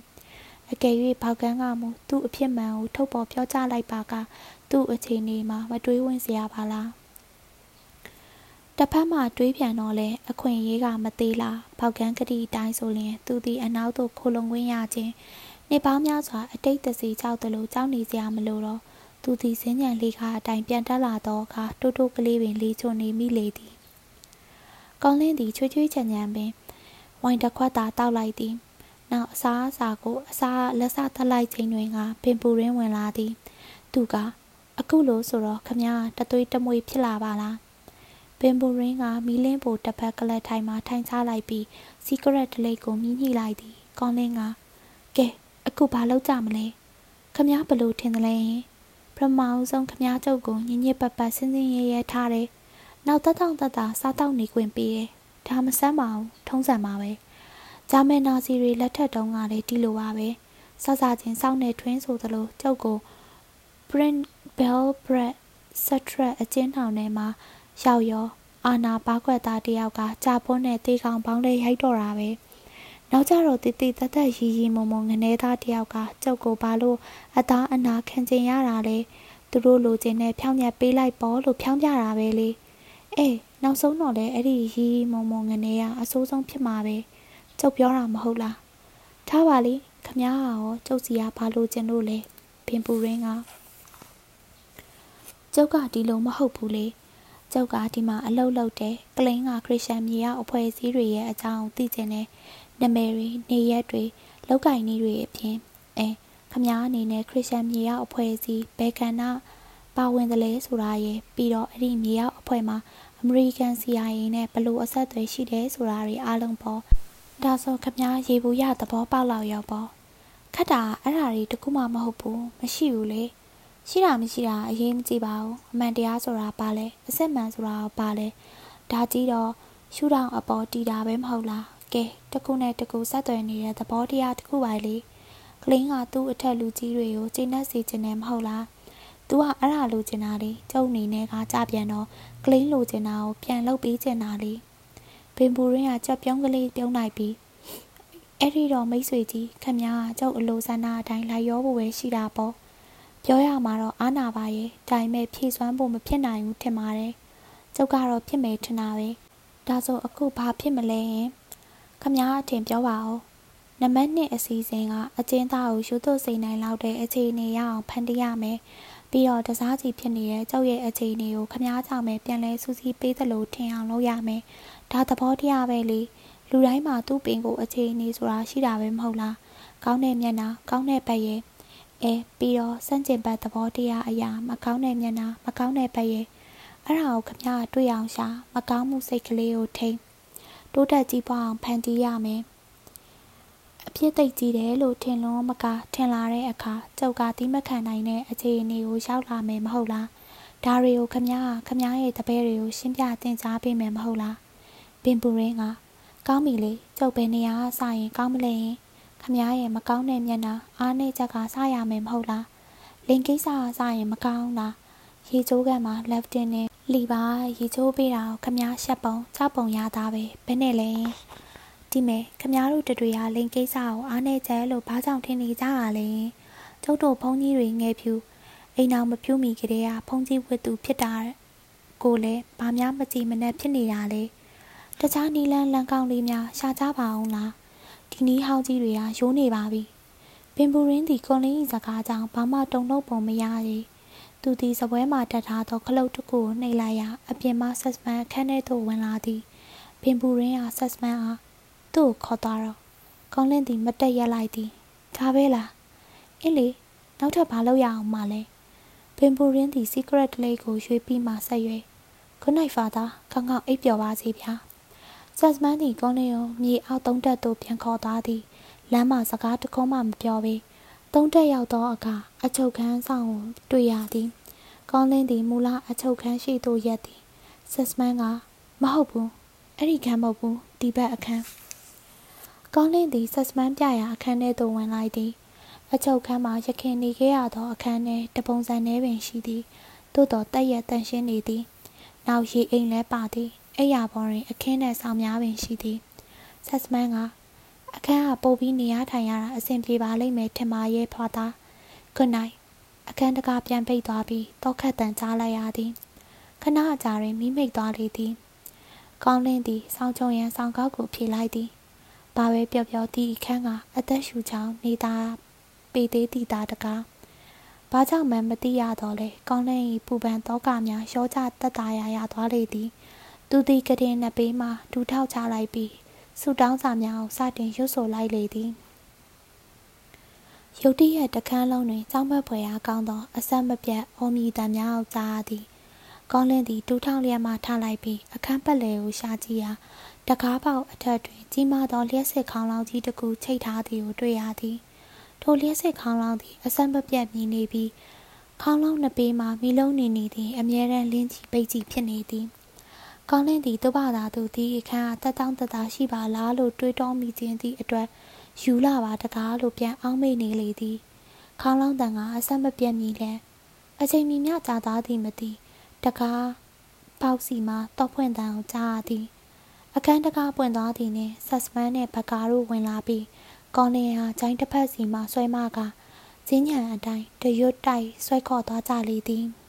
Speaker 1: အကယ်၍ပေါကန်းကမူသူ့အဖြစ်မှန်ကိုထုတ်ပေါ်ပြောကြားလိုက်ပါကသူ့အချိန်လေးမှာမတွေးဝင်စရာပါလား တစ်ဖက်မှတွေးပြန်တော့လဲအခွင့်အရေးကမသေးလားဖောက်ကန်းကတိအတိုင်းဆိုရင်သူသည်အနောက်သို့ခိုလုံခွင့်ရခြင်းနှစ်ပေါင်းများစွာအတိတ်တစီကြောက်တယ်လို့ကြောက်နေစရာမလိုတော့သူသည်စင်းညံလေးကားအတိုင်းပြန်တက်လာတော့အခါတိုးတိုးကလေးပင်လေးချုံနေမိလေသည်ကောင်းလင်းသည်ချွေးချွေးချံချံပင်ဝိုင်တစ်ခွက်သာတောက်လိုက်သည်နောက်အစားအစာကိုအစားလက်စထလိုက်ခြင်းတွင်ကပင်ပူရင်းဝင်လာသည် သူက အခုလို့ဆိုတော့ခမည်းတသွေးတမွေဖြစ်လာပါလား ပင်ပူရင်းကမီးလင်းပိုတစ်ဖက်ကလပ်ထိုင်မှထိုင်ချလိုက်ပြီးစီကရက်ဒလိတ်ကိုမြည်ညှိလိုက်သည်ကောင်းလင်းကကဲအခုဘာလုပ်ကြမလဲခမည်းဘလို့ထင်တယ်လဲပထမအဆုံးခမည်းကျုပ်ကိုညင်ညစ်ပတ်ပတ်စင်းစင်းရဲရဲထားတယ်နောက်တက်တောင့်တက်တာစားတောက်နေခွင့်ပေးတယ်ဒါမဆန်းပါဘူးထုံးစံပါပဲဂျာမန်နာစီတွေလက်ထက်တုန်းကလည်းဒီလိုပါပဲစစချင်းစောင်းနေထွင်းဆိုသလိုကျုပ်ကို Print Bell Bread Setret အကျဉ်းထောင်ထဲမှာ ရောက်ရောအာနာပါခွက်သားတယောက်ကကြာပွန်းနဲ့တေးကောင်ပေါင်းလေးရိုက်တော့တာပဲနောက်ကြတော့တိတိတတ်တတ်ရီရီမုံမုံငနေသားတယောက်ကကျုပ်ကိုဘာလို့အသားအနာခံကျင်ရတာလဲသူတို့လိုချင်တဲ့ဖြောင်းညက်ပေးလိုက်ပေါ့လို့ဖြောင်းပြတာပဲလေအေးနောက်ဆုံးတော့လေအဲ့ဒီရီရီမုံမုံငနေကအဆိုးဆုံးဖြစ်မှာပဲကျုပ်ပြောတာမဟုတ်လားထားပါလေခမ ्या ရောကျုပ်စီကဘာလို့ကျင်လို့လဲပင်ပူရင်းကကျုပ်ကဒီလိုမဟုတ်ဘူးလေ ကျုပ်ကဒီမှာအလုပ်လုပ်တယ်ကလင်းကခရစ်ယာန်မြေရောက်အဖွဲ့အစည်းတွေရဲ့အကြောင်းသိချင်တယ်နမယ်တွေနေရက်တွေလောက်ကင်နည်းတွေအပြင်အဲခမားအနေနဲ့ခရစ်ယာန်မြေရောက်အဖွဲ့အစည်းဘယ်ကဏ္ဍပါဝင်တယ်လဲဆိုတာရယ်ပြီးတော့အဲ့ဒီမြေရောက်အဖွဲ့မှာအမေရိကန် CIA နဲ့ဘလို့အဆက်အသွယ်ရှိတယ်ဆိုတာတွေအားလုံးပေါ့ဒါဆိုခမားရေဘူးရသဘောပေါက်လောက်ရောက်ပေါ့ခက်တာအဲ့ဓာတွေတခုမှမဟုတ်ဘူးမရှိဘူးလေ ရှိတာမရှိတာအရေးမကြီးပါဘူးအမှန်တရားဆိုတာပါလဲအစစ်မှန်ဆိုတာပါလဲဒါကြီးတော့ရှူတောင်အပေါ်တီတာပဲမဟုတ်လားကဲတခုနဲ့တခုဆက်သွယ်နေတဲ့သဘောတရားတစ်ခုပါလေကလင်းကသူ့အထက်လူကြီးတွေကိုကျင့်တတ်စေချင်တယ်မဟုတ်လားသူကအဲ့ဒါလိုချင်တာလေကျုပ်အနေနဲ့ကကြပြန်တော့ကလင်းလိုချင်တာကိုပြန်လုပ်ပေးချင်တာလေပင်ပူရင်းကကြက်ပြုံးကလေးပြုံးလိုက်ပြီးအဲ့ဒီတော့မိတ်ဆွေကြီးခမညာကျုပ်အလိုဆန္ဒအတိုင်းလိုက်ရောဖို့ပဲရှိတာပေါ့ ပြောရမှာတော့အာနာပါရဲ့ဒါပေမဲ့ဖြည့်စွမ်းဖို့မဖြစ်နိုင်ဘူးထင်ပါတယ်ကျုပ်ကတော့ဖြစ်မယ်ထင်တာပဲဒါဆိုအခုဘာဖြစ်မလဲရင်ခမားအထင်ပြောပါဦးနံပါတ်1အစီအစဉ်ကအကျဉ်းသားကိုယူသွစိန်နိုင်လောက်တဲ့အခြေအနေရအောင်ဖန်တီးရမယ်ပြီးတော့တစားစီဖြစ်နေတဲ့ကြောက်ရဲ့အခြေအနေကိုခမားကြောင့်ပဲပြန်လဲစူးစီးပေးသလိုထင်အောင်လုပ်ရမယ်ဒါသဘောတရားပဲလေလူတိုင်းမှာသူ့ပင်ကိုအခြေအနေဆိုတာရှိတာပဲမဟုတ်လားကောင်းတဲ့မျက်နှာကောင်းတဲ့ဘက်ရဲ့ အဲပြီးတော့စန့်ကျင်ဘက်သဘောတရားအရာမကောင်းတဲ့မျက်နှာမကောင်းတဲ့ဘက်ရဲ့အဲ့ဒါကိုခမရတွေ့အောင်ရှာမကောင်းမှုစိတ်ကလေးကိုထိန်းတိုးတက်ကြီးပွားအောင်ဖန်တီးရမယ်အဖြစ်သိကြီးတယ်လို့ထင်လွန်မကထင်လာတဲ့အခါကျုပ်ကသီးမခံနိုင်တဲ့အခြေအနေကိုရောက်လာမယ်မဟုတ်လားဒါတွေကိုခမရခမရရဲ့တပည့်တွေကိုရှင်းပြသင်ကြားပေးမယ်မဟုတ်လားပင်ပူရင်းကကောင်းပြီလေကျုပ်ဘယ်နေရာစရင်ကောင်းမလဲရင် ခမရဲ့မကောင်းတဲ့မျက်နှာအားနေချက်ကစရမယ်မဟုတ်လားလင်ကိစ္စကစရင်မကောင်းလားရေချိုးကန်မှာ left in နဲ့လီပါရေချိုးပေးတာကိုခမရှက်ပုံကြောက်ပုံရသားပဲဘယ်နဲ့လဲဒီမဲ့ခမတို့တတွေကလင်ကိစ္စကိုအားနေချက်လို့ဘာကြောင့်ထင်နေကြတာလဲကျုပ်တို့ဘုန်းကြီးတွေငယ်ဖြူအိမ်အောင်မဖြူမိကလေးကဘုန်းကြီးဝတ်သူဖြစ်တာကိုလည်းဘာများမကြည်မနဲ့ဖြစ်နေတာလဲတခြားနီလန်းလန်ကောင်းလေးများရှာကြပါအောင်လား ဒီနီးဟောင်းကြီးတွေကရိုးနေပါပြီပင်ပူရင်းဒီကွန်လင်းဤစကားကြောင့်ဘာမှတုံ့လို့ပုံမရသေးသူသည်စပွဲမှာတက်ထားသောခလုတ်တစ်ခုကိုနှိပ်လိုက်ရာအပြင်မှဆက်စမန်အခန်းထဲသို့ဝင်လာသည်ပင်ပူရင်းအားဆက်စမန်အားသူ့ကိုခေါ်သွားတော့ကောင်းလင်းသည်မတက်ရက်လိုက်သည်ဒါပဲလားအင်းလေနောက်ထပ်ဘာလုပ်ရအောင်မလဲပင်ပူရင်းသည် secret လေးကိုရွှေ့ပြီးမှဆက်၍ခုနိုင်ဖာသာကောင်းကောင်းအိပ်ပျော်ပါစေဗျာ ဆက်စမန်သည်ကောင်းလင်းကိုမြေအောက်သုံးတက်သို့ပြန်ခေါ်သွားသည်လမ်းမှာစကားတခုမှမပြောဘဲသုံးတက်ရောက်သောအခါအချုပ်ခန်းဆောင်ကိုတွေ့ရသည်ကောင်းလင်းသည်မူလအချုပ်ခန်းရှိသို့ရက်သည်ဆက်စမန်ကမဟုတ်ဘူးအဲ့ဒီခန်းမဟုတ်ဘူးဒီဘက်အခန်းကောင်းလင်းသည်ဆက်စမန်ပြရာအခန်းထဲသို့ဝင်လိုက်သည်အချုပ်ခန်းမှာရခင်နေခဲ့ရသောအခန်းထဲတပုံစံနှဲပင်ရှိသည်သို့တော်တက်ရတန်ရှင်းနေသည်နောက်ရေအိမ်လဲပါသည် အိယာပေါ်တွင် အခင်းနဲ့ဆောင်များပင်ရှိသည်ဆက်စမန်ကအခန်းကပို့ပြီးနေရထိုင်ရတာအဆင်ပြေပါလိမ့်မယ်ထင်ပါရဲ့ဖွာသား good night အခန်းတကာပြန်ပိတ်သွားပြီးတောခတ်တန်ကြားလိုက်ရသည်ခဏအကြာတွင်မိမိတ်သွားလေသည်ကောင်းလင်းသည်စောင်းချုံရန်စောင်းကောက်ကိုဖြေလိုက်သည်ဘာပဲပြောပြောသည့်အခန်းကအသက်ရှူချောင်းနေတာပေသေးသည့်သားတကားဘာကြောင့်မှမသိရတော့လဲကောင်းလင်း၏ပူပန်တောကများရောကြတက်တာရရသွားလေသည် သူသည်ကတင်နှစ်ပေးမှဒူထောက်ချလိုက်ပြီးဆူတောင်းစာများကိုစတင်ရွတ်ဆိုလိုက်လေသည်ရုတ်တရက်တခန်းလုံးတွင်ကြောင်းဘက်ဖွယ်အားကောင်းသောအဆက်မပြတ်အော်မြည်တံများကိုကြားရသည်ကောင်းလင်းသည်တူးထောင်လျက်မှထားလိုက်ပြီးအခန်းပတ်လည်ကိုရှာကြည့်ရာတကားပေါက်အထက်တွင်ကြီးမားသောလျှက်စစ်ခေါင်းလောင်းကြီးတစ်ခုချိတ်ထားသည်ကိုတွေ့ရသည်ထိုလျှက်စစ်ခေါင်းလောင်းသည်အဆက်မပြတ်မြည်နေပြီးခေါင်းလောင်းနှစ်ပေမှမီလုံးနေနေသည်အမြဲတမ်းလင်းချီပိတ်ချီဖြစ်နေသည် ကောင်းလင်းသည်သူ့ဘာသာသူသည်အခန်းကတက်တောင်းတသားရှိပါလားလို့တွေးတောမိခြင်းသည့်အတွက်ယူလာပါတကားလို့ပြန်အောင်းမိနေလေသည်ခေါင်းလောင်းတန်ကအဆက်မပြတ်မြည်လဲအချိန်မီမျှကြာသားသည်မသိတကားပေါက်စီမှတော့ဖွင့်တန်းကိုကြားရသည်အခန်းတကားပွင့်သွားသည်နှင့်ဆက်စပန်းနှင့်ဘကားတို့ဝင်လာပြီးကော်လင်ဟာဂျိုင်းတစ်ဖက်စီမှဆွဲမကဈဉ္ညာအတိုင်းတရွတ်တိုက်ဆွဲခေါ်သွားကြလေသည်။